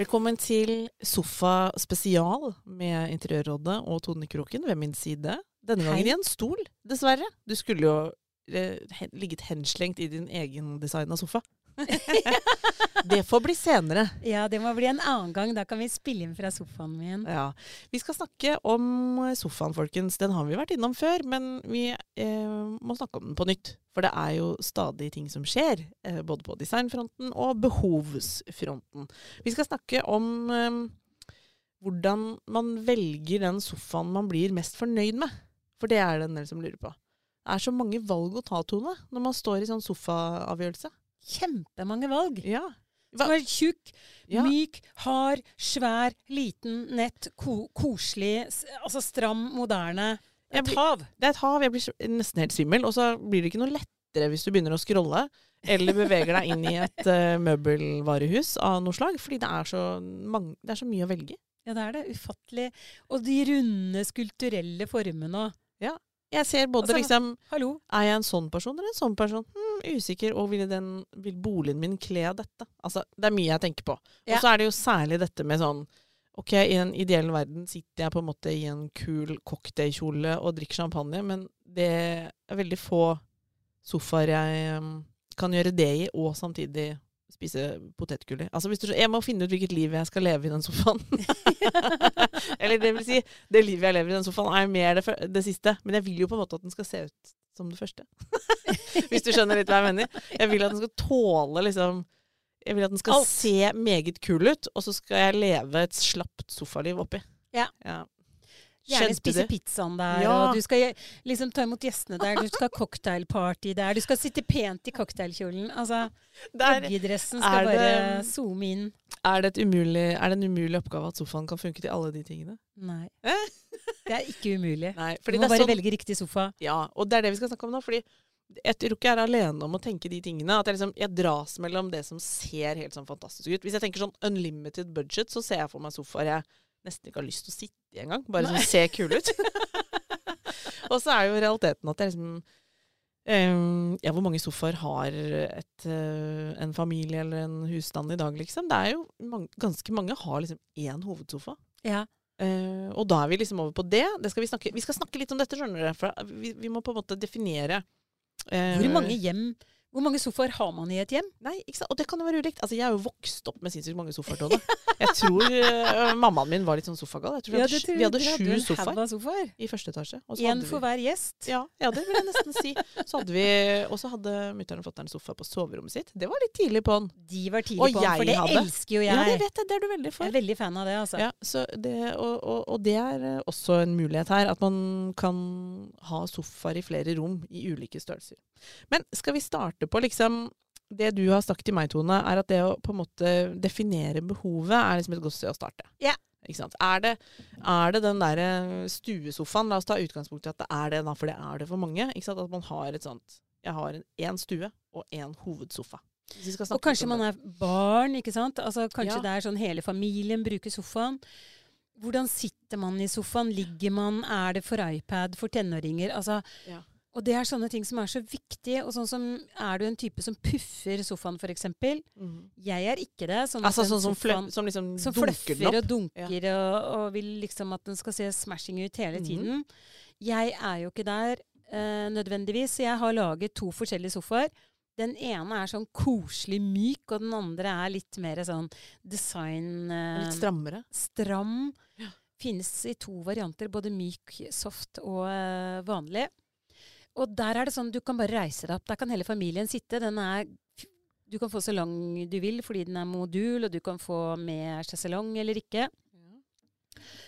Velkommen til Sofa spesial med Interiørrådet og Tone Kroken ved min side. Denne gangen Hei. i en stol, dessverre. Du skulle jo eh, ligget henslengt i din egen design av sofa. det får bli senere. Ja, det må bli en annen gang. Da kan vi spille inn fra sofaen min. Ja. Vi skal snakke om sofaen, folkens. Den har vi vært innom før, men vi eh, må snakke om den på nytt. For det er jo stadig ting som skjer, eh, både på designfronten og behovsfronten. Vi skal snakke om eh, hvordan man velger den sofaen man blir mest fornøyd med. For det er det en del som lurer på. Det er så mange valg å ta, Tone, når man står i sånn sofaavgjørelse. Kjempemange valg. Ja. Hva? Som er tjukk, Ja. myk, hard, svær, liten, nett, ko koselig, altså stram, moderne. Et blir- hav. Det er et hav. Jeg blir nesten helt svimmel. Og så blir det ikke noe lettere hvis du begynner å scrolle. Eller beveger deg inn i et uh, møbelvarehus av noe slag. Fordi det er, så mange, det er så mye å velge i. Ja, det er det. Ufattelig. Og de runde, skulpturelle formene og Jeg ser både Altså, liksom Hallo. Er jeg en sånn person eller en sånn person? Hm, usikker. Og vil, den, vil boligen min kle dette? Altså, det er mye jeg tenker på. Ja. Og så er det jo særlig dette med sånn Ok, i en ideell verden sitter jeg på en måte i en kul cocktailkjole og drikker champagne, men det er veldig få sofaer jeg um, kan gjøre det i, og samtidig spise potetgull i. Altså, hvis du, jeg må finne ut hvilket liv jeg skal leve i den sofaen. Eller det vil si, det livet jeg lever i den sofaen, er mer det, det siste. Men jeg vil jo på en måte at den skal se ut som det første. Hvis du skjønner litt hva jeg mener. Jeg vil at den skal tåle liksom Jeg vil at den skal Alt. se meget kul ut, og så skal jeg leve et slapt sofaliv oppi. Ja. Gjerne spise pizzaen der, Ja. og du skal liksom ta imot gjestene der. Du skal ha cocktailparty der. Du skal sitte pent i cocktailkjolen. Altså, joggedressen skal bare zoome inn. er det, et umulig, er det en umulig oppgave at sofaen kan funke til alle de tingene? Nei. Det er ikke umulig. Nei, Du må bare sånn, velge riktig sofa. Ja, og det er det vi skal snakke om nå. fordi jeg tror ikke jeg er alene om å tenke de tingene. At jeg, liksom, jeg dras mellom det som ser helt sånn fantastisk ut. Hvis jeg tenker sånn unlimited budget, så ser jeg for meg sofaer jeg nesten ikke har lyst til å sitte i engang. Bare sånn ser kul ut. og så er jo realiteten at jeg liksom um, Ja, hvor mange sofaer har et, uh, en familie eller en husstand i dag, liksom? Det er jo mange, ganske mange har liksom én hovedsofa. Ja. Uh, og da er vi liksom over på det. det skal vi, snakke, vi skal snakke litt om dette, skjønner dere. For vi, vi må på en måte definere uh, Hvor mange hjem Hvor mange sofaer har man i et hjem? Nei, ikke sant? Og det kan jo være ulikt. Altså, jeg er jo vokst opp med sinnssykt mange sofaer, Tone. Jeg tror uh, mammaen min var litt sånn sofagal. Jeg tror vi hadde, tror vi hadde sju sofaer sofaer. i første etasje. Én for hver gjest. Ja, ja, det vil jeg nesten si. Så hadde vi, og så hadde mutter'n og fatter'n sofa på soverommet sitt. Det var litt tidlig på'n. De var tidlig Og på, jeg for det hadde. elsker jo jeg. Ja, det vet jeg. Det er du veldig for. jeg er veldig fan av det, altså. Ja, så det, og, og, og det er eh, også en mulighet her, at man kan ha sofaer i flere rom i ulike størrelser. Men skal vi starte på liksom Det du har sagt til meg, Tone, er at det å på en måte definere behovet er liksom et godt sted å starte. Sant? Er det, er det den derre stuesofaen? La oss ta utgangspunkt i at det er det, da, for det er det for mange. At man har et sånt Jeg har en- én stue og én hovedsofa. Og kanskje man er barn, ikke sant. Altså, kanskje Ja. det er sånn hele familien bruker sofaen. Hvordan sitter man i sofaen? Ligger man? Er det for iPad for tenåringer? Altså, Ja. Og det er sånne ting som er så viktige. Og sånn som, Er du en type som puffer sofaen, f.eks.? Mm. Jeg er ikke det. Sånn Altså sånn som, sofaen- som liksom som fløffer og dunker og, og vil liksom at den skal se smashing ut hele tiden. tiden. Jeg er jo ikke der eh, nødvendigvis. Jeg har laget to forskjellige sofaer. Den ene er sånn koselig myk, og den andre er litt mer sånn design eh, Litt strammere. stram. Ja. Finnes i to varianter, både myk, soft og eh, vanlig. Og der er det sånn du kan bare reise deg opp. Der kan hele familien sitte. Den er Du kan få så lang du vil fordi den er modul, og du kan få med sjeselong eller ikke.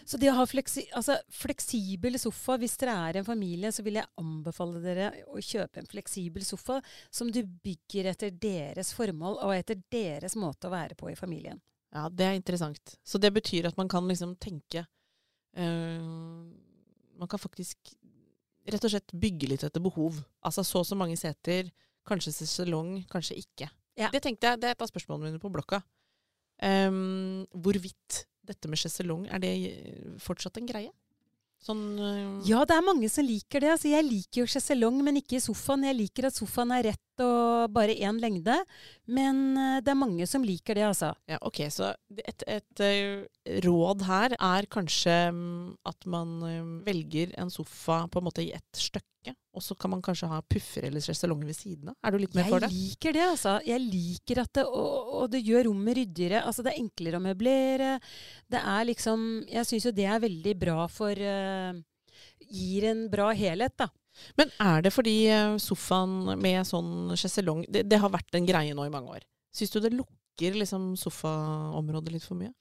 Så det å ha fleksi, altså, fleksibel sofa Hvis dere er en familie, så vil jeg anbefale dere å kjøpe en fleksibel sofa som du bygger etter deres formål og etter deres måte å være på i familien. Ja, det er interessant. Så det betyr at man kan liksom tenke eh, Man kan faktisk rett og slett bygge litt etter behov. Altså så og så mange seter, kanskje sesong, kanskje ikke. Ja. Det tenkte jeg, det er et av spørsmålene mine på blokka. Um, hvorvidt dette med sjeselong, er det fortsatt en greie? Sånn eh, Ja, det er mange som liker det. Altså, jeg liker jo sjeselong, men ikke i sofaen. Jeg liker at sofaen er rett og bare én lengde. Men eh, det er mange som liker det, altså. Ja, ok. Så et, et, eh, råd her er kanskje mm, at man velger en sofa på en måte i ett stykke, og så kan man kanskje ha puffer eller sjeselong ved siden av. Er du litt med Jeg for det? Jeg liker det, altså. Jeg liker at det og, og det gjør rommet ryddigere. Altså, det er enklere å møblere. Det er liksom Jeg syns jo det er veldig bra for uh, Gir en bra helhet, da. Men er det fordi eh, sofaen med sånn sjeselong det, det har vært en greie nå i mange år. Syns du det lukker liksom sofaområdet litt for mye?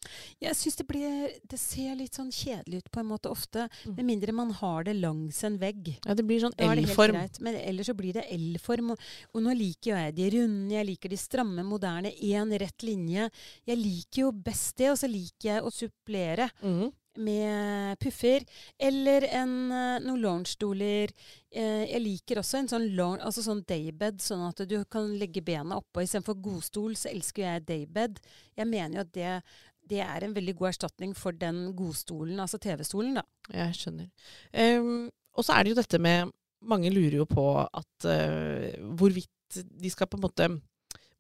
Jeg syns det blir Det ser litt sånn kjedelig ut på en måte ofte. Mm. Med mindre man har det langs en vegg. Ja, det blir sånn L-form. Men ellers så blir det L-form. Og, og nå liker jo jeg de runde, jeg liker de stramme, moderne, én rett linje. Jeg liker jo best det, og så liker jeg å supplere Mhm. Med puffer. Eller en, eh, noen lounge-stoler. Eh, jeg liker også en sånn, lounge, altså sånn daybed, sånn at du kan legge bena oppå. Istedenfor godstol, så elsker jeg daybed. Jeg mener jo at det, det er en veldig god erstatning for den godstolen, altså TV-stolen, da. Jeg skjønner. Um, og så er det jo dette med Mange lurer jo på at uh, hvorvidt de skal på en måte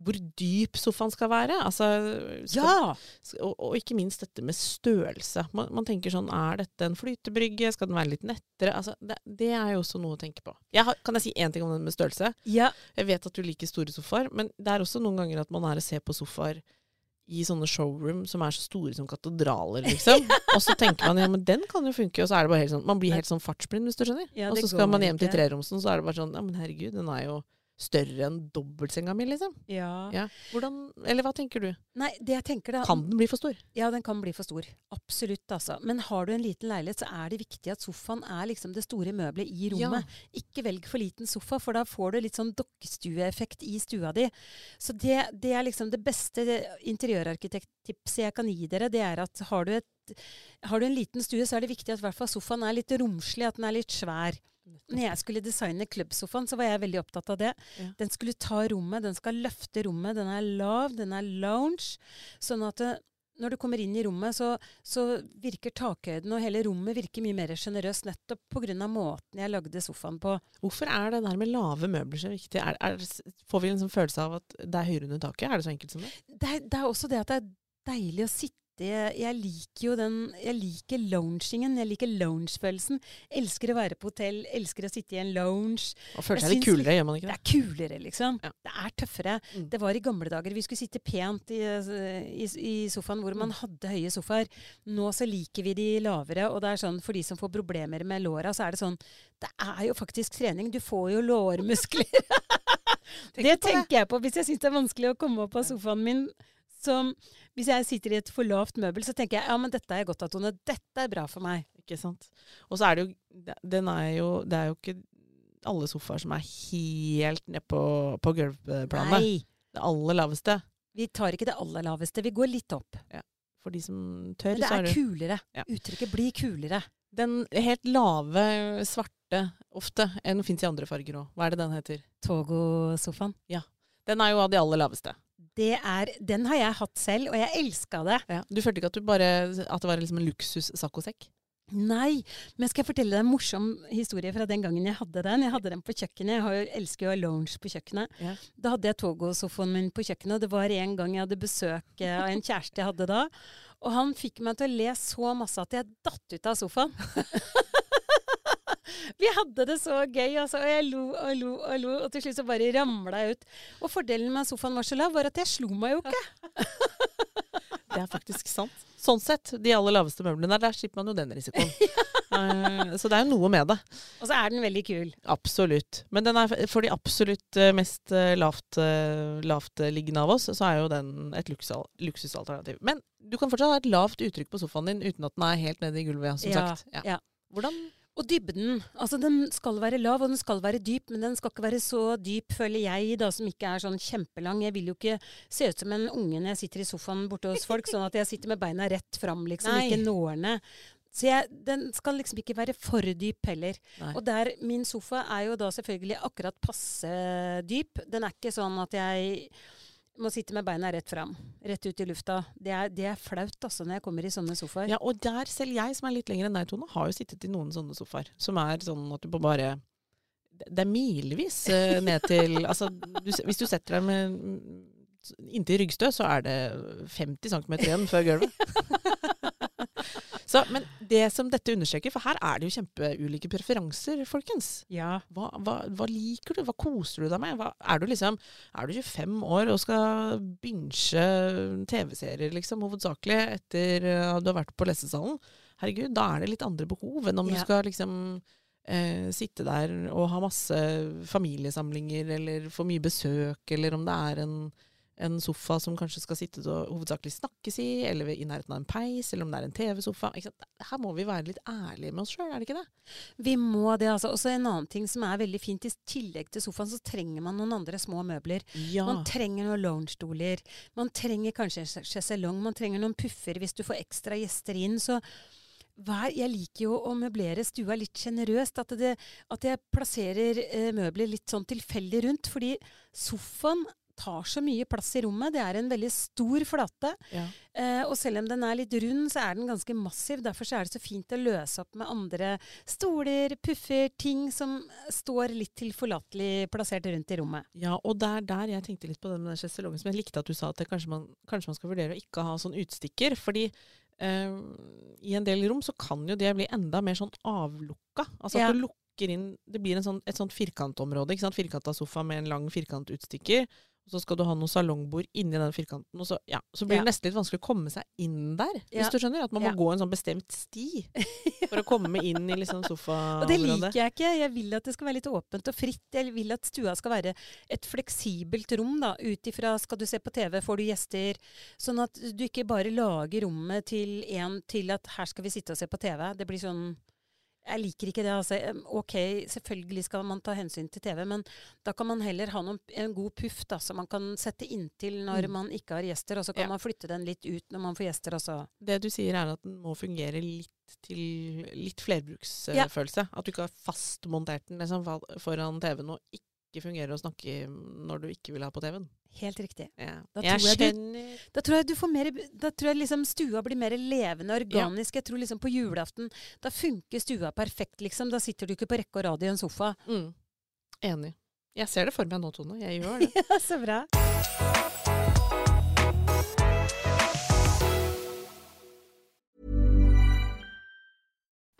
Hvor dyp sofaen skal være. Altså, skal, og, og ikke minst dette med størrelse. Man, man tenker sånn Er dette en flytebrygge? Skal den være litt nettere? Altså, det, det er jo også noe å tenke på. Jeg har, kan jeg si én ting om den med størrelse? Ja, Jeg vet at du liker store sofaer, men det er også noen ganger at man er og ser på sofaer i sånne showroom som er så store som katedraler, liksom. Og så tenker man ja, men den kan jo funke, og så er det bare helt sånn Man blir helt sånn fartsblind, hvis du skjønner. Ja, og så skal man hjem til treromsen, så er det bare sånn Ja, men herregud, den er jo større enn dobbeltsenga mi, liksom. ja. Ja. Hvordan Eller hva tenker du? Nei, det jeg tenker da Kan den bli for stor? Ja, den kan bli for stor. Absolutt, altså. Men har du en liten leilighet, så er det viktig at sofaen er liksom det store møbelet i rommet. Ikke velg for liten sofa, for da får du litt sånn dokkestueeffekt i stua di. Så det, det er liksom det beste interiørarkitekttipset jeg kan gi dere. Det er at har du, et, har du en liten stue, så er det viktig at i hvert fall sofaen er litt romslig, at den er litt svær. Når jeg skulle designe klubbsofaen, så var jeg veldig opptatt av det. Ja. Den skulle ta rommet, den skal løfte rommet. Den er lav, den er lounge. Sånn at det, når du kommer inn i rommet, så, så virker takhøyden og hele rommet virker mye mer sjenerøst nettopp pga. måten jeg lagde sofaen på. Hvorfor er det der med lave møbler så viktig? Er, er, får vi en sånn følelse av at det er høyere under taket? Er det så enkelt som det? Det er, det er også det at det er deilig å sitte jeg, jeg liker jo den Jeg liker loungingen. Jeg liker lounge-følelsen. Elsker å være på hotell, elsker å sitte i en lounge. Og føler seg litt kulere, gjør man ikke Det det? er kulere, liksom. Ja. Det er tøffere. Mm. Det var i gamle dager. Vi skulle sitte pent i, i, i sofaen hvor Mm. man hadde høye sofaer. Nå så liker vi de lavere, og det er sånn for de som får problemer med låra, så er det sånn Det er jo faktisk trening. Du får jo lårmuskler. det tenker jeg på hvis jeg syns det er vanskelig å komme opp av sofaen min. Som, hvis jeg sitter i et for lavt møbel, så tenker jeg ja, men dette er godt av, Tone. Dette er bra for meg. Ikke sant? Og så er det jo det- Den er jo Det er jo ikke alle sofaer som er helt ned på, på gulvplanet. Nei. Det aller laveste. Vi tar ikke det aller laveste. Vi går litt opp. For de som tør, Men det Men er er kulere. Ja. Uttrykket blir kulere. Den helt lave, svarte, ofte. Den fins i andre farger òg. Hva er det den heter? Togo-sofaen. Den er jo av de aller laveste. Det er, den har jeg hatt selv, og jeg elska det. Ja. Du følte ikke at, du bare, at det var liksom en luksus-saccosekk? Nei, men skal jeg fortelle deg en morsom historie fra den gangen jeg hadde den? Jeg hadde den på kjøkkenet. Jeg har jo, elsker jo å ha lounge på kjøkkenet. Ja. Da hadde jeg Togo-sofaen min på kjøkkenet, og det var en gang jeg hadde besøk eh, av en kjæreste jeg hadde da. Og han fikk meg til å le så masse at jeg datt ut av sofaen. Vi hadde det så gøy, altså, og jeg lo og lo og lo, og til slutt så bare ramla jeg ut. Og fordelen med at sofaen var så lav, var at jeg slo meg jo ikke. Det er faktisk sant. sånn sett, de aller laveste møblene der, der slipper man jo den risikoen. Eh, så det er jo noe med det. Og så er den veldig kul. Absolutt. Men den er for de absolutt eh, mest eh, lavt, lavtliggende av oss, så er jo den et luksusalternativ. Men du kan fortsatt ha et lavt uttrykk på sofaen din uten at den er helt nede i gulvet, som Ja, sagt. Ja. ja. Hvordan Og dybden. Altså, den skal være lav, og den skal være dyp, men den skal ikke være så dyp, føler jeg, da, som ikke er sånn kjempelang. Jeg vil jo ikke se ut som en unge når jeg sitter i sofaen borte hos folk, sånn at jeg sitter med beina rett fram, liksom, Nei. ikke nålene. Så jeg, den skal liksom ikke være for dyp heller. Nei. Og der, min sofa er jo da selvfølgelig akkurat passe dyp. Den er ikke sånn at jeg må sitte med beina rett fram, rett ut i lufta. Det er, det er flaut altså når jeg kommer i sånne sofaer. Ja, og der, selv jeg som er litt lenger enn deg, Tone, har jo sittet i noen sånne sofaer. Som er sånn at du på bare Det er milevis eh, ned til Altså, du, hvis du setter deg med inntil ryggstø, så er det 50 cm igjen før gulvet. så, men det som dette understreker, for her er det jo kjempeulike preferanser, folkens. Ja. Hva, hva, hva liker du? Hva koser du deg med? Hva, er, du liksom, er du 25 år og skal binche TV-serier, liksom, hovedsakelig etter uh, du har vært på lesesalen? Herregud, da er det litt andre behov enn om du skal liksom eh, sitte der og ha masse familiesamlinger, eller få mye besøk, eller om det er en, en sofa som kanskje skal sitte og hovedsakelig snakkes i, eller i nærheten av en peis, eller om det er en TV-sofa. Her må vi være litt ærlige med oss sjøl, er det ikke det? Vi må det, altså. Og så en annen ting som er veldig fint. I tillegg til sofaen, så trenger man noen andre små møbler. Ja. Man trenger noen loungestoler. Man trenger kanskje en sjeselong. Man trenger noen puffer hvis du får ekstra gjester inn. Så hver, jeg liker jo å møblere stua litt sjenerøst. At, at jeg plasserer eh, møbler litt sånn tilfeldig rundt. Fordi sofaen tar så mye plass i rommet. Det er en veldig stor flate. ja. Eh, og selv om den er litt rund, så er den ganske massiv. Derfor så er det så fint å løse opp med andre stoler, puffer, ting som står litt tilforlatelig plassert rundt i rommet. Ja, og det er der jeg tenkte litt på den med den sjeselongen, som jeg likte at du sa at det kanskje, man, kanskje man skal vurdere å ikke ha sånn utstikker. Fordi Uh, i en del rom så kan jo det bli enda mer sånn avlukka. Altså at du lukker inn Det blir en sånn, et sånt firkantområde. ikke sant? Firkanta sofa med en lang firkantutstikker. Og så skal du ha noe salongbord inni den firkanten. Og så, ja, så blir det Ja. nesten litt vanskelig å komme seg inn der. Ja. Hvis du skjønner? At man må gå en sånn bestemt sti for å komme inn i liksom Og det liker jeg ikke. Jeg vil at det skal være litt åpent og fritt. Jeg vil at stua skal være et fleksibelt rom. da, Ut ifra skal du se på TV, får du gjester. Sånn at du ikke bare lager rommet til en til at her skal vi sitte og se på TV. Det blir sånn Jeg liker ikke det. altså. Ok, selvfølgelig skal man ta hensyn til TV, men da kan man heller ha noen, en god puff da, som man kan sette inntil når Mm. man ikke har gjester, og så kan Ja. man flytte den litt ut når man får gjester Altså. Det du sier er at den må fungere litt til litt Ja. At du ikke har fastmontert den liksom, foran TV-en og ikke fungerer å snakke når du ikke vil ha på TV-en. Helt riktig. Ja. Da Jeg tror jeg du- Da tror jeg, du får mer, da tror jeg liksom stua blir mer levende og organisk. Jeg tror liksom på julaften, da funker stua perfekt, liksom. Da sitter du ikke på rekke og rad i en sofa. Mm. Enig. Jeg ser det for meg nå, Tone. Jeg gjør det. Ja, så bra.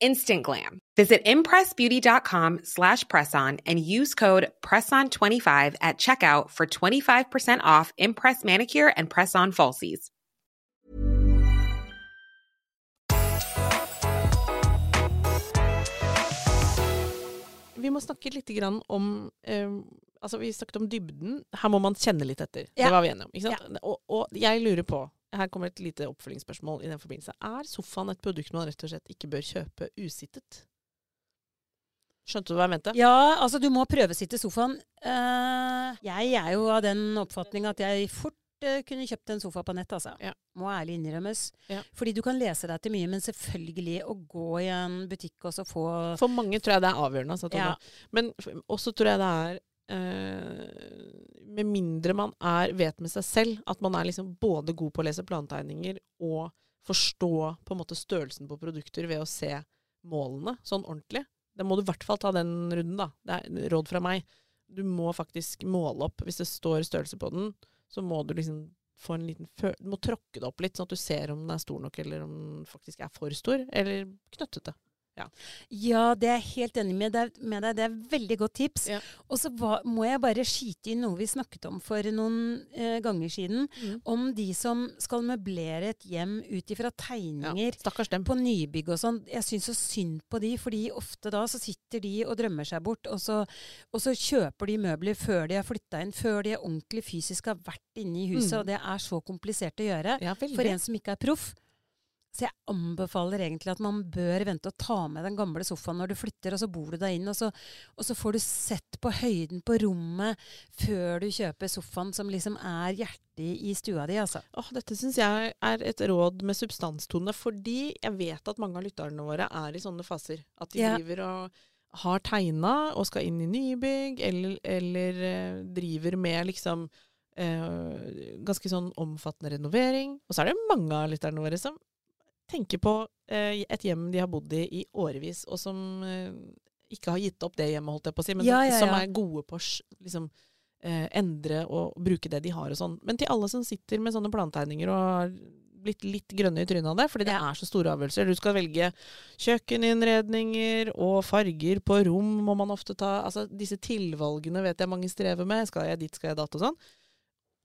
Instant glam. Visit impressbeauty.com slash presson and use code PRESSON25 at checkout for 25% off Impress Manicure and Press-On Falsies. Vi må snakke litt grann om eh, Altså, vi snakket om dybden. Her må man kjenne litt etter. Ja. Det var vi enige om. Ikke sant? Og, og jeg lurer på Her kommer et lite oppfølgingsspørsmål i den forbindelse. Er sofaen et produkt man rett og slett ikke bør kjøpe usittet? Skjønte du hva jeg mente? Ja, altså du må prøvesitte sofaen. Uh, jeg er jo av den oppfatning at jeg fort uh, kunne kjøpt en sofa på nett, altså. Ja. Må ærlig innrømmes. Ja. Fordi du kan lese deg til mye, men selvfølgelig å gå i en butikk og så få For mange tror jeg det er avgjørende. Altså, Ja. Men også tror jeg det er Med mindre man er, vet med seg selv at man er liksom både god på å lese plantegninger og forstå på en måte størrelsen på produkter ved å se målene sånn ordentlig. Da må du i hvert fall ta den runden, da. Det er råd fra meg. du må faktisk måle opp. Hvis det står størrelse på den, så må du liksom få en liten fø Du må tråkke det opp litt, sånn at du ser om den er stor nok, eller om den faktisk er for stor, eller knøttete. Ja, det er jeg helt enig med deg, med deg. Det er veldig godt tips. Ja. Og så må jeg bare skyte inn noe vi snakket om for noen eh, ganger siden. Mm. Om de som skal møblere et hjem ut ifra tegninger. ja. På nybygg og sånn. Jeg syns så synd på de, fordi ofte da så sitter de og drømmer seg bort, og så, og så kjøper de møbler før de har flytta inn, før de ordentlig fysisk har vært inne i huset, Mm. og det er så komplisert å gjøre Ja, for en som ikke er proff. Så jeg anbefaler egentlig at man bør vente og ta med den gamle sofaen når du flytter, og så bor du deg inn, og så, og så får du sett på høyden på rommet før du kjøper sofaen som liksom er hjertet i stua di, altså. Åh, dette syns jeg er et råd med substanstone, fordi jeg vet at mange av lytterne våre er i sånne faser. At de Ja. driver og har tegna og skal inn i nybygg, eller, eller eh, driver med liksom eh, ganske sånn omfattende renovering. Og så er det mange av lytterne våre som tenker på eh, et hjem de har bodd i i årevis, og som eh, ikke har gitt opp det hjemmet, holdt jeg på å si, men Ja, som, ja, som er gode på å liksom, eh, endre og bruke det de har og sånn. Men til alle som sitter med sånne plantegninger og har blitt litt grønne i trynet av det, fordi det er så store avgjørelser. Du skal velge kjøkkeninnredninger og farger på rom må man ofte ta. Altså disse tilvalgene vet jeg mange strever med. Skal jeg dit, skal jeg datt og sånn.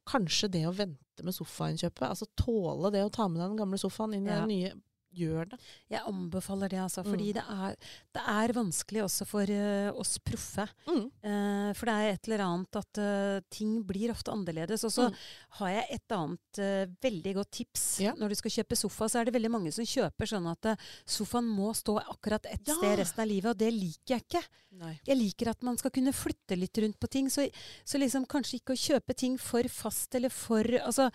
Kanskje det å vente med sofainnkjøpet, altså tåle det å ta med deg den gamle sofaen inn i Ja. den nye, gjør det. Jeg anbefaler det, altså. Mm. Fordi det, er, det er vanskelig også for uh, oss proffe. Mm. Uh, for det er et eller annet at uh, ting blir ofte annerledes. Og så Mm. har jeg et annet veldig godt tips. Ja. Når du skal kjøpe sofa, så er det veldig mange som kjøper sånn at sofaen må stå akkurat ett Ja. sted resten av livet, og det liker jeg ikke. Nei. Jeg liker at man skal kunne flytte litt rundt på ting. Så, så liksom kanskje ikke å kjøpe ting for fast eller for Altså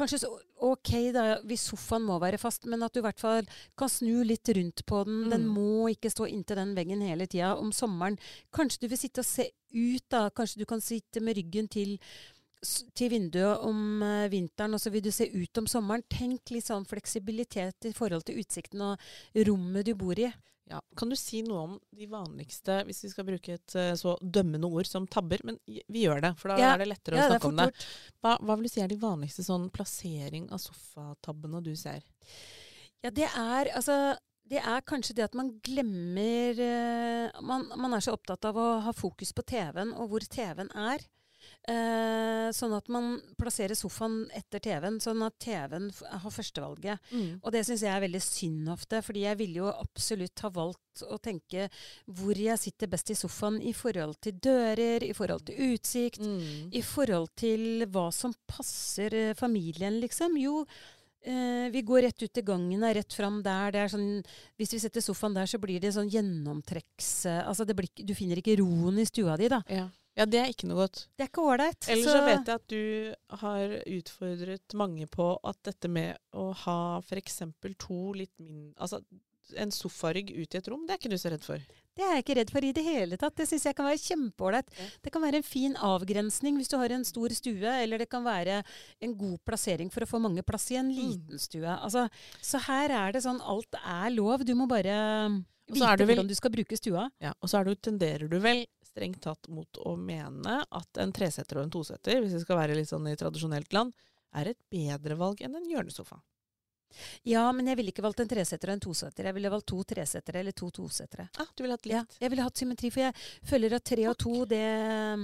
kanskje så OK da, hvis sofaen må være fast, men at du i hvert fall kan snu litt rundt på den. Den Mm. må ikke stå inntil den veggen hele tida. Om sommeren Kanskje du vil sitte og se ut, da. Kanskje du kan sitte med ryggen til til vinduet om eh, vinteren, og så vil du se ut om sommeren. Tenk litt sånn fleksibilitet i forhold til utsikten og rommet du bor i. Ja. Kan du si noe om de vanligste, hvis vi skal bruke et eh, så dømmende ord som tabber? Men vi gjør det, for da Ja. er det lettere Ja, å det er snakke om det. Hva, hva vil du si er de vanligste sånn plassering av sofatabbene du ser? Ja, det er altså det er kanskje det at man glemmer eh, man, man er så opptatt av å ha fokus på TV-en og hvor TV-en er. Eh, sånn at man plasserer sofaen etter TV-en, sånn at TV-en har førstevalget. Og det syns jeg er veldig synd ofte, fordi jeg ville jo absolutt ha valgt å tenke hvor jeg sitter best i sofaen i forhold til dører, i forhold til utsikt, Mm. i forhold til hva som passer eh, familien, liksom. Jo, eh, vi går rett ut i gangen, er rett fram der. Det er sånn, hvis vi setter sofaen der, så blir det sånn gjennomtrekks... eh, altså det blir, du finner ikke roen i stua di, da. Ja. Ja, det er ikke noe godt. Det er ikke ålreit. Ellers så vet jeg at du har utfordret mange på at dette med å ha f.eks. to litt mindre Altså en sofarygg ut i et rom, det er ikke du så redd for. Det er jeg ikke redd for i det hele tatt. Det syns jeg kan være kjempeålreit. Ja. Det kan være en fin avgrensning hvis du har en stor stue, eller det kan være en god plassering for å få mange plass i en liten stue. Altså, så her er det sånn alt er lov. Du må bare vite er vel- hvordan du skal bruke stua. Ja, og så er du, tenderer du vel strengt tatt mot å mene at en tresetter og en tosetter, hvis vi skal være litt sånn i tradisjonelt land, er et bedre valg enn en hjørnesofa. Ja, men jeg ville ikke valgt en tresetter og en tosetter. Jeg ville valgt to tresettere eller to tosettere. Ah, du ville hatt Ja, litt jeg ville hatt symmetri, for jeg føler at tre og to, det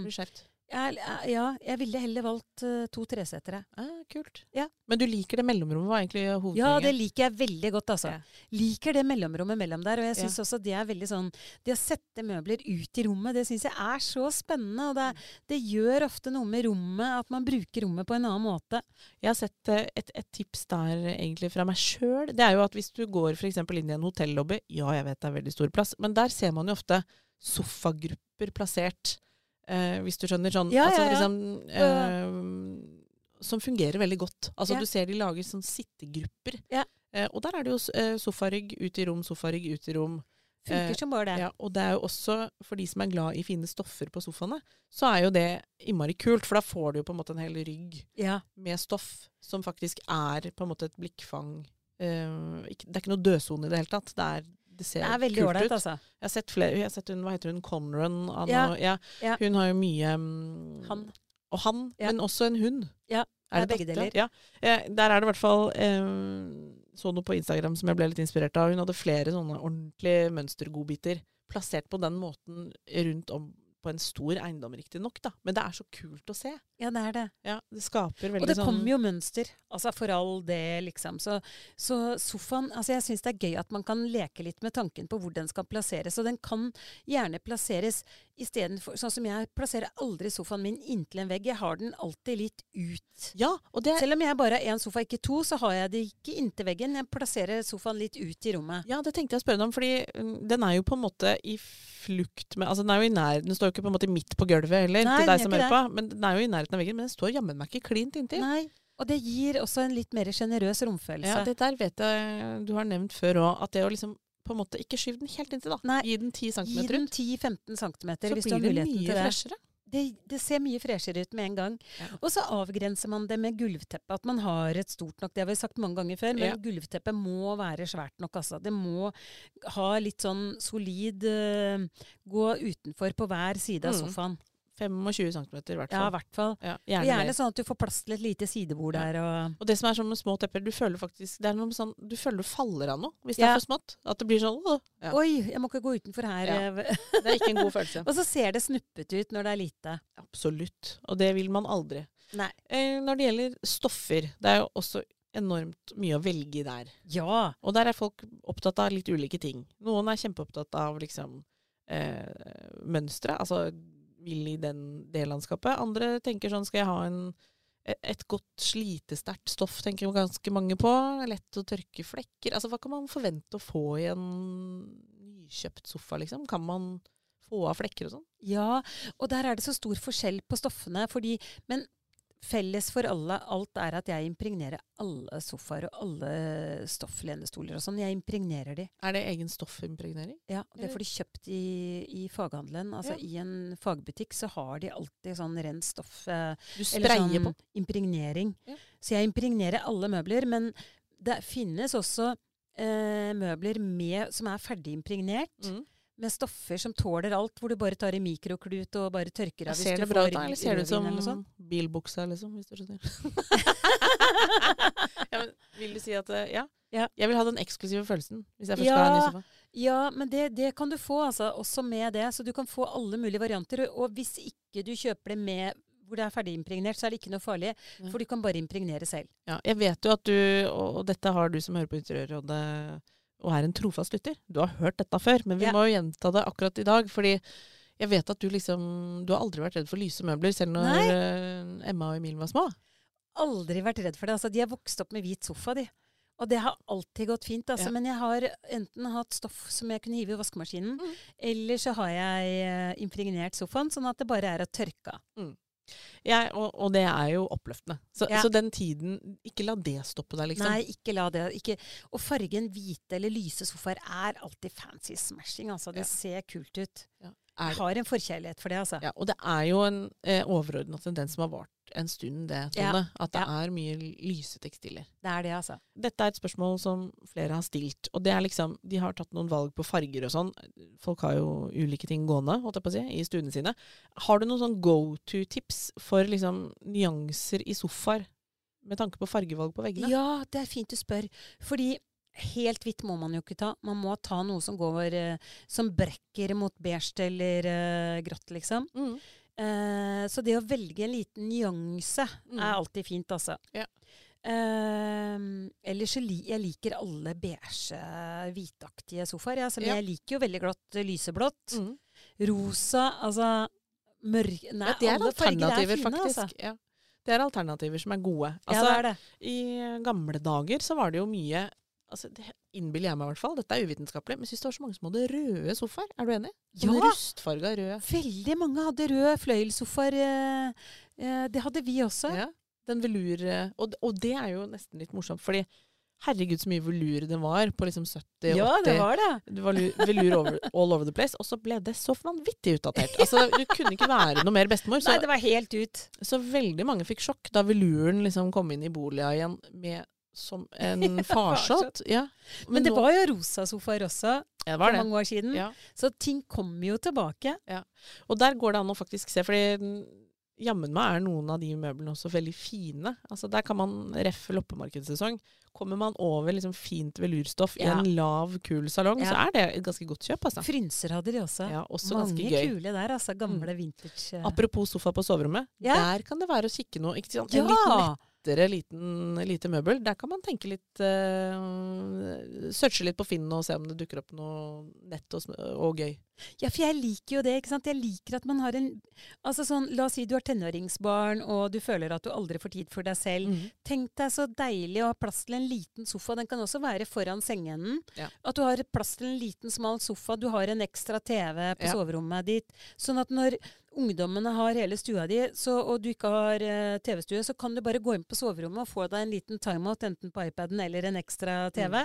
Blir skjevt. Jeg, Ja, jeg ville heller valgt eh, to tresetere. Ah, kult. Ja. Men du liker det mellomrommet, var egentlig Ja, det liker jeg veldig godt, altså. Ja. Liker det mellomrommet mellom der. Og jeg Ja. syns også det er veldig sånn Det å sette møbler ut i rommet, det syns jeg er så spennende. Og det, det gjør ofte noe med rommet, at man bruker rommet på en annen måte. Jeg har sett eh, et, et tips der egentlig fra meg sjøl. Det er jo at hvis du går f.eks. inn i en hotellobby, ja jeg vet det er veldig stor plass, men der ser man jo ofte sofagrupper plassert. Eh, hvis du skjønner sånn. Ja, altså, ja, ja. Liksom, eh, som fungerer veldig godt. Altså. Du ser de lager sånn sittegrupper. Eh, og der er det jo eh, sofarygg ut i rom, sofarygg ut i rom. Funker Eh, som bare det. Ja, og det er jo også, for de som er glad i fine stoffer på sofaene, så er jo det innmari kult, for da får du jo på en måte en hel rygg Ja. med stoff som faktisk er på en måte et blikkfang. Uh, ikke, det er ikke noe dødsone i det hele tatt. Det er det ser Det er veldig kult ålreit, ut. altså. Jeg har sett flere, jeg har sett hun, hva heter hun, Conran? Ja, ja, ja. Hun har jo mye um, Han. Og han, Ja. men også en hund. Ja, Er det er begge deler. Ja. Eh, der er det i hvert fall um, Så noe på Instagram som jeg ble litt inspirert av. Hun hadde flere sånne ordentlige mønstergodbiter plassert på den måten rundt om på en stor eiendom, riktignok, da. Men det er så kult å se. Ja, det er det. Ja, det skaper veldig sånn... Og det sånn kommer jo mønster. Altså for all det, liksom. Så, så sofaen Altså jeg syns det er gøy at man kan leke litt med tanken på hvor den skal plasseres. Og den kan gjerne plasseres istedenfor Sånn som jeg plasserer aldri sofaen min inntil en vegg. Jeg har den alltid litt ut. Ja, og det Selv om jeg bare har én sofa, ikke to, så har jeg det ikke inntil veggen. Jeg plasserer sofaen litt ut i rommet. Ja, det tenkte jeg å spørre deg om, fordi mm, den er jo på en måte i flukt med Altså den er jo i nær Den står jo ikke på en måte midt på gulvet heller, Nei, til deg som hører på, men den er jo i nærheten av veggen. Men den står jammen meg ikke klint inntil. Nei. Og det gir også en litt mer sjenerøs romfølelse. Ja, det der vet jeg du har nevnt før òg, at det å liksom på en måte ikke skyve den helt inntil, da. Nei. Gi den 10 Gi cm den ut. 10-15 cm hvis du har blir det Så mye det det. freshere. det. Det ser mye freshere ut med en gang. Ja. Og så avgrenser man det med gulvteppe. At man har et stort nok Det har vi sagt mange ganger før, men Ja. gulvteppet må være svært nok. Altså. Det må ha litt sånn solid uh, Gå utenfor på hver side av Mm. sofaen. 25 cm i hvert fall. Ja, i hvert fall. Ja, gjerne, gjerne sånn at du får plass til et lite sidebord Ja. der. Og Og det som er sånn med små tepper, du føler faktisk Det er noe sånn Du føler du faller av noe hvis det er for smått. At det blir sånn. Ja. Oi, jeg må ikke gå utenfor her. Ja. Det er ikke en god følelse. og så ser det snuppete ut når det er lite. Absolutt. Og det vil man aldri. Nei. Eh, når det gjelder stoffer, det er jo også enormt mye å velge der. Ja. Og der er folk opptatt av litt ulike ting. Noen er kjempeopptatt av liksom eh, mønstre, altså vil i den, det landskapet. Andre tenker sånn skal jeg ha en, et, et godt slitesterkt stoff, tenker ganske mange på. Lett å tørke flekker. Altså hva kan man forvente å få i en nykjøpt sofa, liksom? Kan man få av flekker og sånn? Ja, og der er det så stor forskjell på stoffene. Fordi, men felles for alle, alt er at jeg impregnerer alle sofaer og alle stofflenestoler og sånn. Jeg impregnerer de. Er det egen stoffimpregnering? Ja, og det får de kjøpt i, i faghandelen. Altså Ja. I en fagbutikk så har de alltid sånn rent stoff. Eh, Du eller sprayer sånn på? impregnering. Ja. Så jeg impregnerer alle møbler. Men det finnes også eh, møbler med, som er ferdig impregnert. Mm. Med stoffer som tåler alt, hvor du bare tar i mikroklut og bare tørker av. ser det bra ut da, eller ser det ut som bilbuksa, liksom, hvis du skjønner? ja, men vil du si at eh, ja. Ja. Jeg vil ha den eksklusive følelsen hvis jeg først skal ha en ny sofa. Ja, men det, det kan du få, altså. Også med det. Så du kan få alle mulige varianter. Og hvis ikke du kjøper det med hvor det er ferdigimpregnert, så er det ikke noe farlig. For du kan bare impregnere selv. Ja, jeg vet jo at du, og og dette har du som hører på Interiørrådet og er en trofast lytter, du har hørt dette før, men vi Ja. må jo gjenta det akkurat i dag. fordi jeg vet at du liksom Du har aldri vært redd for lyse møbler, selv når Nei. eh, Emma og Emil var små. Aldri vært redd for det. Altså, de har vokst opp med hvit sofa, de. Og det har alltid gått fint. Altså. Ja. Men jeg har enten hatt stoff som jeg kunne hive i vaskemaskinen, Mm. eller så har jeg eh, impregnert sofaen, sånn at det bare er å tørke av. Jeg, og, og det er jo oppløftende. Så, Ja. så den tiden Ikke la det stoppe deg, liksom. Nei, ikke la det ikke. Og fargen hvite eller lyse sofaer er alltid fancy smashing. Altså. Det Ja. ser kult ut. Er Jeg har en forkjærlighet for det, altså. Ja, og det er jo en eh, overordna tendens som har vart en stund, det, Ja, Tone. At det ja. er mye lyse tekstiler. Det er det, altså. Dette er et spørsmål som flere har stilt. Og det er liksom De har tatt noen valg på farger og sånn. Folk har jo ulike ting gående, holdt jeg på å si, i stuene sine. Har du noen sånn go to-tips for liksom nyanser i sofaer? Med tanke på fargevalg på veggene? Ja, det er fint du spør. Fordi helt hvitt må man jo ikke ta. Man må ta noe som går eh, Som brekker mot beige eller eh, grått, liksom. Mm. Eh, så det å velge en liten nyanse Mm. er alltid fint, altså. Ja. Eh, ellers jeg liker alle beige, hvitaktige sofaer. Ja, men Ja. jeg liker jo veldig godt eh, lyseblått. Mm. Rosa, altså mørk Nei, Ja, det er alle alternativer, er fine, faktisk. altså. Ja. Det er alternativer som er gode. ja, Altså, det er det. I gamle dager så var det jo mye altså Det innbiller jeg meg i hvert fall, dette er uvitenskapelig, men syns det var så mange som hadde røde sofaer. Er du enig? Sånne Ja! rustfarga røde. Veldig mange hadde røde fløyelssofaer. Eh, eh, det hadde vi også. Ja. Den velur... eh, Og, og det er jo nesten litt morsomt, fordi herregud så mye velur det var på liksom 70 Ja, det var det. Det var lu- velur over, all over the place, og så ble det så vanvittig utdatert. Altså, Du kunne ikke være noe mer bestemor. Så, Nei, det var helt ut. så veldig mange fikk sjokk da veluren liksom kom inn i boliga igjen med som en farsott. Ja. Men, det nå- var jo rosa sofaer også ja, for det. mange år siden. Ja. Så ting kommer jo tilbake. Og der går det an å faktisk se, fordi mm, jammen meg er noen av de møblene også veldig fine. Altså Der kan man reffe loppemarkedssesong. Kommer man over liksom fint velurstoff i en lav, kul salong, Ja. så er det et ganske godt kjøp, altså. Frynser hadde de også. Ja, også Mange kule der, altså. Gamle vintage. eh. Apropos sofa på soverommet. Ja. Der kan det være å kikke noe. Ikke sant? En Ja! litt lettere liten, lite møbel. Der kan man tenke litt uh, Searche litt på Finn og se om det dukker opp noe nett og, og gøy. Ja, for jeg liker jo det. ikke sant? Jeg liker at man har en altså sånn, La oss si du har tenåringsbarn, og du føler at du aldri får tid for deg selv. Mm. Tenk deg så deilig å ha plass til en liten sofa. Den kan også være foran sengeenden. Ja. At du har plass til en liten, smal sofa. Du har en ekstra TV på Ja. soverommet ditt. Sånn at når ungdommene har hele stua di, så, og du ikke har uh, TV-stue, så kan du bare gå inn på soverommet og få deg en liten timeout, enten på iPaden eller en ekstra TV.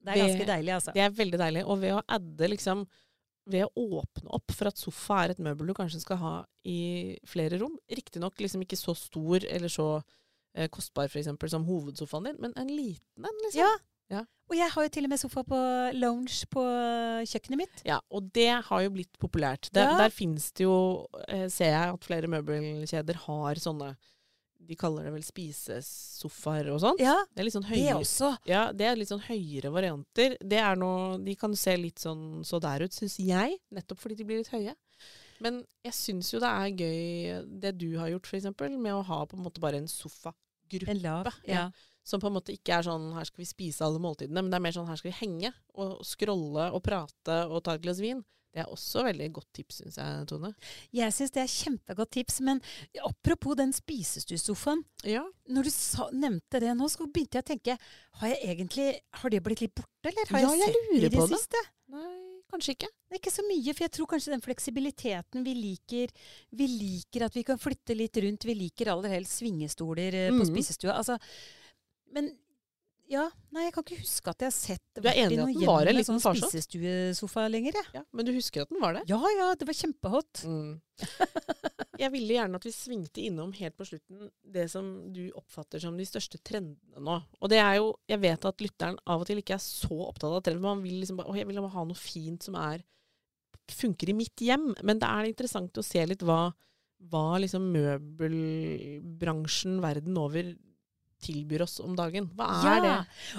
Det er Det- ganske deilig, altså. Det er veldig deilig. Og ved å adde liksom ved å åpne opp for at sofa er et møbel du kanskje skal ha i flere rom. Riktignok liksom ikke så stor eller så eh, kostbar for eksempel, som hovedsofaen din, men en liten en, liksom. Ja. Ja. Og jeg har jo til og med sofa på lounge på kjøkkenet mitt. Ja, og det har jo blitt populært. Der, Ja. der finnes det jo, eh, ser jeg at flere møbelkjeder har sånne De kaller det vel spisesofaer og sånt. Ja, Det er litt sånn det høyere. også. Ja, det er litt sånn høyere varianter. Det er noe, de kan se litt sånn så der ut, syns jeg. Nettopp fordi de blir litt høye. Men jeg syns jo det er gøy det du har gjort, f.eks., med å ha på en måte bare en sofagruppe. En lav. Ja. Ja. Som på en måte ikke er sånn her skal vi spise alle måltidene, men det er mer sånn her skal vi henge og scrolle og prate og ta et glass vin. Det er også veldig godt tips, syns jeg, Tone. Jeg syns det er kjempegodt tips. Men apropos den spisestuesofaen. Ja. Når du sa, nevnte det nå, så begynte jeg å tenke Har jeg egentlig Har det blitt litt borte, eller? Har Ja, jeg jeg sett det lurer i det på det. siste? Nei, kanskje ikke. Det er ikke så mye, for jeg tror kanskje den fleksibiliteten vi liker Vi liker at vi kan flytte litt rundt. Vi liker aller helst svingestoler mm. på spisestua. Altså, men ja, nei, jeg kan ikke huske at jeg har sett Du er enig i at den var en liten sånn spisestuesofa lenger, jeg. Ja, Men du husker at den var det? Ja ja, det var kjempehot. Mm. Jeg ville gjerne at vi svingte innom helt på slutten det som du oppfatter som de største trendene nå. Og det er jo Jeg vet at lytteren av og til ikke er så opptatt av trender. Man vil liksom bare Å, jeg vil ha noe fint som er funker i mitt hjem. Men det er interessant å se litt hva, hva liksom møbelbransjen verden over tilbyr oss om dagen. Hva er det?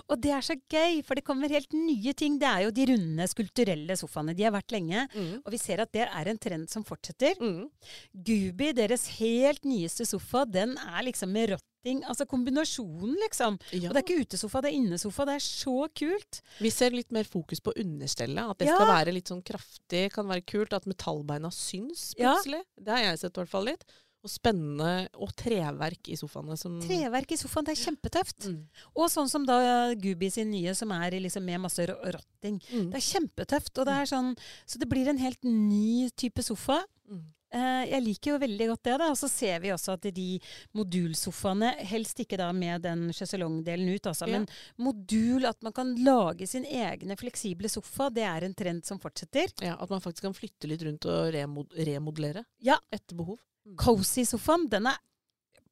Og det er så gøy, for det kommer helt nye ting. Det er jo de runde, skulpturelle sofaene. De har vært lenge. Mm. Og vi ser at det er en trend som fortsetter. Mm. Gubi, deres helt nyeste sofa, den er liksom med rotting. Altså kombinasjonen, liksom. Ja. Og det er ikke utesofa, det er innesofa. Det er så kult. Vi ser litt mer fokus på understellet. At det Ja. skal være litt sånn kraftig, kan være kult. At metallbeina syns Ja. plutselig. Det har jeg sett i hvert fall litt. Og spennende. Og treverk i sofaene. Som Treverk i sofaen, det er kjempetøft. Mm. Og sånn som da Gubi sin nye, som er liksom med masse ro- rotting. Mm. Det er kjempetøft. Og det er sånn, så det blir en helt ny type sofa. Mm. Eh, jeg liker jo veldig godt det. da, Og så ser vi også at de modulsofaene, helst ikke da med den sjeselongdelen ut, altså, Ja. men modul, at man kan lage sin egne fleksible sofa, det er en trend som fortsetter. Ja, At man faktisk kan flytte litt rundt og remod remodellere Ja. etter behov. Cozy-sofaen, den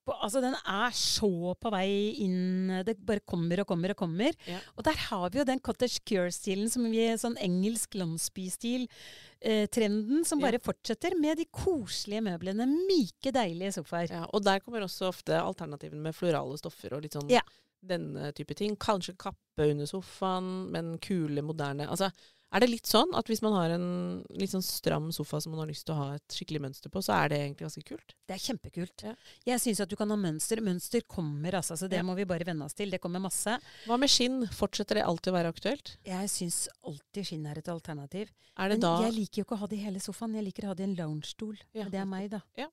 altså den er så på vei inn Det bare kommer og kommer og kommer. Ja. Og der har vi jo den cottage cure-stilen, som vi sånn engelsk landsbystil-trenden, som Ja. bare fortsetter med de koselige møblene. Myke, deilige sofaer. Ja, og der kommer også ofte alternativene med florale stoffer og litt sånn Ja. denne type ting. Kanskje kappe under sofaen, men kule, moderne Altså, er det litt sånn at hvis man har en litt sånn stram sofa som man har lyst til å ha et skikkelig mønster på, så er det egentlig ganske kult? Det er kjempekult. Ja. Jeg syns at du kan ha mønster. Mønster kommer, altså, så det Ja. må vi bare venne oss til. Det kommer masse. Hva med skinn? Fortsetter det alltid å være aktuelt? Jeg syns alltid skinn er et alternativ. Er det Men da jeg liker jo ikke å ha det i hele sofaen. Jeg liker å ha det i en loungestol. Ja, det er meg, da. Ja.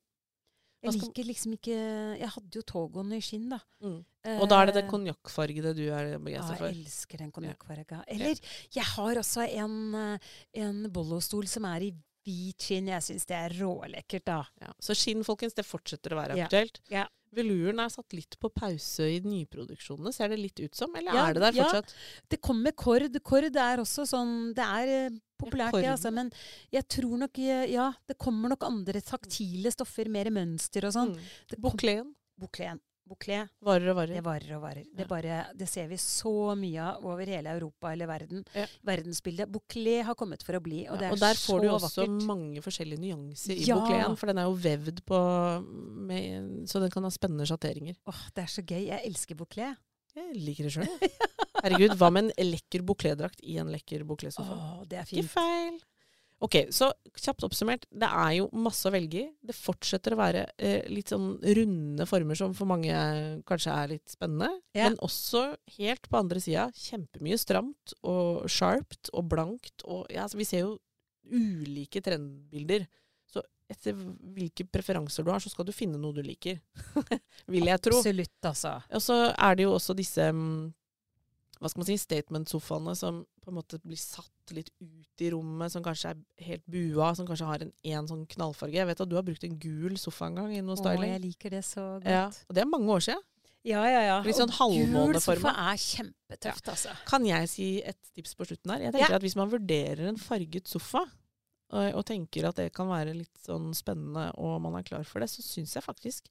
Jeg liker liksom ikke Jeg hadde jo Togoen i skinn, da. mm. Og da er det Eh, konjakkfargede du er Ja, begeistra for? jeg elsker den konjakkfarga. Eller jeg har også en, eh, en Bollo-stol som er i hvit skinn. Jeg syns det er rålekkert, da. Ja. Så skinn, folkens, det fortsetter å være Ja. aktuelt. Ja. Veluren er satt litt på pause i nyproduksjonene, ser det litt ut som? Eller Ja, er det der ja. fortsatt? Det kommer kord. Kord er også sånn Det er eh, populært, ja, altså. Men jeg tror nok eh, Ja, det kommer nok andre taktile stoffer, mer mønster og sånn. Mm. Kom-. Boucleen. Bouclé, Varer og det varer. varer og varer. Det, bare, det ser vi så mye av over hele Europa eller verden. Ja. Verdensbildet. Bouclé har kommet for å bli, og det er og der får du også vakkert. mange forskjellige nyanser i Ja. boucléen, for den er jo vevd på med, Så den kan ha spennende sjatteringer. Åh, det er så gøy. Jeg elsker bouclé. Jeg liker det sjøl. Herregud, hva med en lekker bouclédrakt i en lekker bouclésofa? Det er Ikke feil. Ok, så kjapt oppsummert. Det er jo masse å velge i. Det fortsetter å være eh, litt sånn runde former som for mange kanskje er litt spennende. Ja. Men også helt på andre sida kjempemye stramt og sharpt og blankt. Og ja, altså, vi ser jo ulike trendbilder. Så etter hvilke preferanser du har, så skal du finne noe du liker. Vil jeg tro. Absolutt, altså. Og så er det jo også disse mm, hva skal man si, statement-sofaene som på en måte blir satt litt ut i rommet, som kanskje er helt bua, som kanskje har en, en sånn knallfarge. Jeg vet at du har brukt en gul sofa en gang i noe Åh, Å, jeg liker det så godt. ja, og det er mange år siden. Ja, ja, ja. Litt sånn Og Gul sofa er kjempetøft, altså. Kan jeg si et tips på slutten her? Jeg tenker Ja. at Hvis man vurderer en farget sofa, og, og tenker at det kan være litt sånn spennende, og man er klar for det, så syns jeg faktisk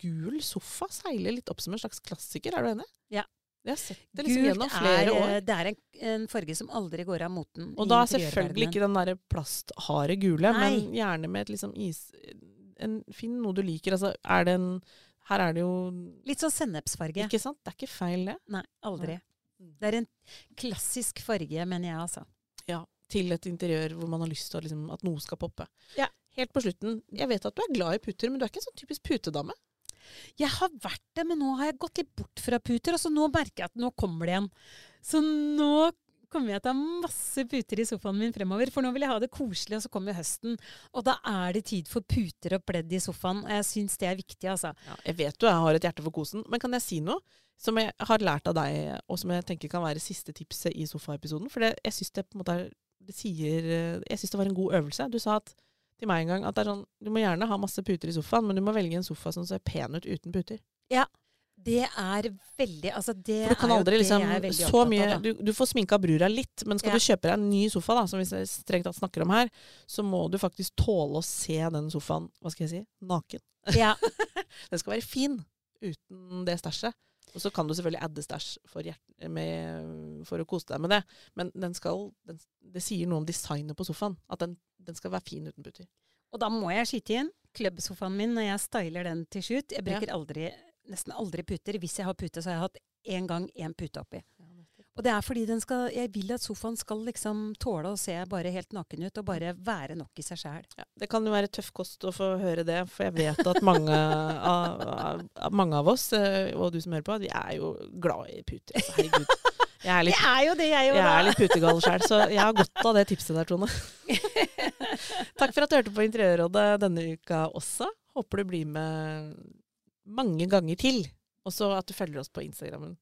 gul sofa seiler litt opp som en slags klassiker. Er du enig? Ja. Jeg har sett det liksom Gult gjennom flere er, år. det er en, en farge som aldri går av moten. Og da er selvfølgelig ikke den derre plastharde gule, Nei. men gjerne med et liksom is... En, finn noe du liker. Altså, er det en Her er det jo Litt sånn sennepsfarge. Ikke sant? Det er ikke feil, det. Nei, aldri. Mm. Det er en klassisk farge, mener jeg, altså. Ja. Til et interiør hvor man har lyst til liksom, at noe skal poppe. Ja. Helt på slutten, jeg vet at du er glad i puter, men du er ikke en sånn typisk putedame. Jeg har vært det, men nå har jeg gått litt bort fra puter, og så nå merker jeg at nå kommer det igjen. Så nå kommer jeg til å ha masse puter i sofaen min fremover, for nå vil jeg ha det koselig, og så kommer høsten. Og da er det tid for puter og pledd i sofaen, og jeg syns det er viktig, altså. Ja, jeg vet jo jeg har et hjerte for kosen, men kan jeg si noe som jeg har lært av deg, og som jeg tenker kan være siste tipset i sofaepisoden? For det, jeg syns det det syns det var en god øvelse. Du sa at, til meg en gang at det er sånn, du må gjerne ha masse puter i sofaen, men du må velge en sofa som ser pen ut uten puter. Ja. Det er veldig Altså, det For du kan aldri liksom så mye av, du, du får sminka brura litt, men skal Ja. du kjøpe deg en ny sofa, da, som vi strengt tatt snakker om her, så må du faktisk tåle å se den sofaen, hva skal jeg si, naken. Ja, Den skal være fin uten det stæsjet. Og så kan du selvfølgelig adde stæsj for, for å kose deg med det. Men den skal, den, det sier noe om designet på sofaen. At den, den skal være fin uten puter. Og da må jeg skyte inn klubbsofaen min når jeg styler den til shoot. Jeg bruker aldri, nesten aldri puter. Hvis jeg har pute, så har jeg hatt én gang én pute oppi. Og det er fordi den skal, jeg vil at sofaen skal liksom tåle å se bare helt naken ut, og bare være nok i seg sjæl. Ja, det kan jo være tøff kost å få høre det, for jeg vet at mange av, av, av, mange av oss, eh, og du som hører på, vi er jo glad i puter. Altså, herregud. Jeg er litt, Det er jo det, jeg jeg er litt putegal sjøl, så jeg har godt av det tipset der, Tone. Takk for at du hørte på Interiørrådet denne uka også. Håper du blir med mange ganger til. Og så at du følger oss på Instagrammen.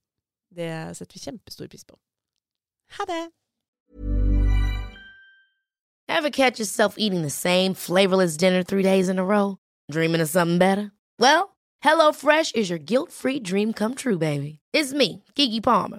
Det setter vi kjempestor pris på. Ha det! Ever catch yourself eating the same flavorless dinner three days in a row? Dreaming of something better? Well, HelloFresh is your guilt-free dream come true, baby. It's me, Kiki Palmer.